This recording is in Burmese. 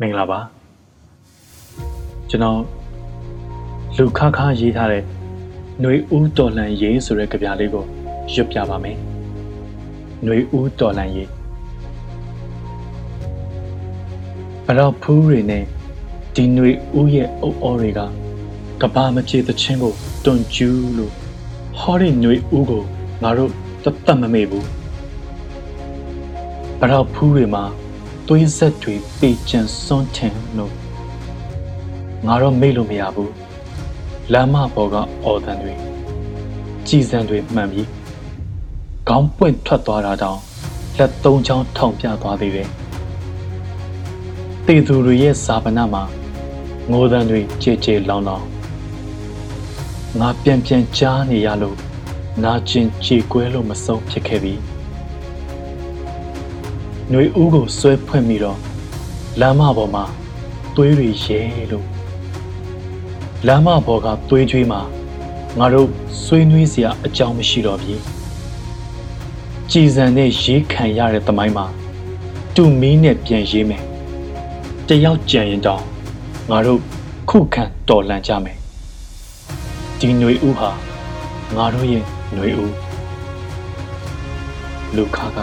မင်္ဂလာပါကျွန်တော်လူခခရေးထားတဲ့ຫນွေဦးတော်လန်ရေးဆိုတဲ့ကြပြလေးကိုရွတ်ပြပါမယ်ຫນွေဦးတော်လန်ရေးဘလောက်ဖူးတွေနဲ့ဒီຫນွေဦးရဲ့အုပ်အော်တွေကကဘာမပြေတဲ့ချင်းကိုတွန်ကျူးလို့ ဟောဒီຫນွေဦးကိုငါတို့တတ်တတ်မမေ့ဘူးဘလောက်ဖူးတွေမှာသွေးဆက်တွေပေချင်စွန့်ထင်လို့ငါတော့မေ့လို့မရဘူးလမ်းမပေါ်ကအော်တန်တွေကြည်စံတွေမှန်ပြီးခေါင်းပွင့်ထွက်သွားတာတောင်လက်သုံးချောင်းထောင်ပြသွားသေးတယ်တေသူတွေရဲ့ဇာပနာမှာငိုတန်တွေကြဲကြဲလောင်းလောင်း ငါပြန်ပြန်ကြားနေရလို့နာကျင်ကြေကွဲလို့မဆုံးဖြစ်ခဲ့ပြီຫນွေဦးကိုဆွဲဖွင့်ပြီးတော့လမ်းမပေါ်မှာသွေးတွေရဲလို့လမ်းမပေါ်ကသွေးကြွေးမှာငါတို့ဆွေးနွေးစရာအကြောင်းမရှိတော့ပြီကြည်စံနဲ့ရေးခံရတဲ့သမိုင်းမှာတူမီးနဲ့ပြန်ရေးမယ်တယောက်ကြံရင်တောင်ငါတို့ခုခံတော်လှန်ကြမယ် ဒီຫນွေဦးဟာငါတို့ရဲ့ຫນွေဦးလူခါက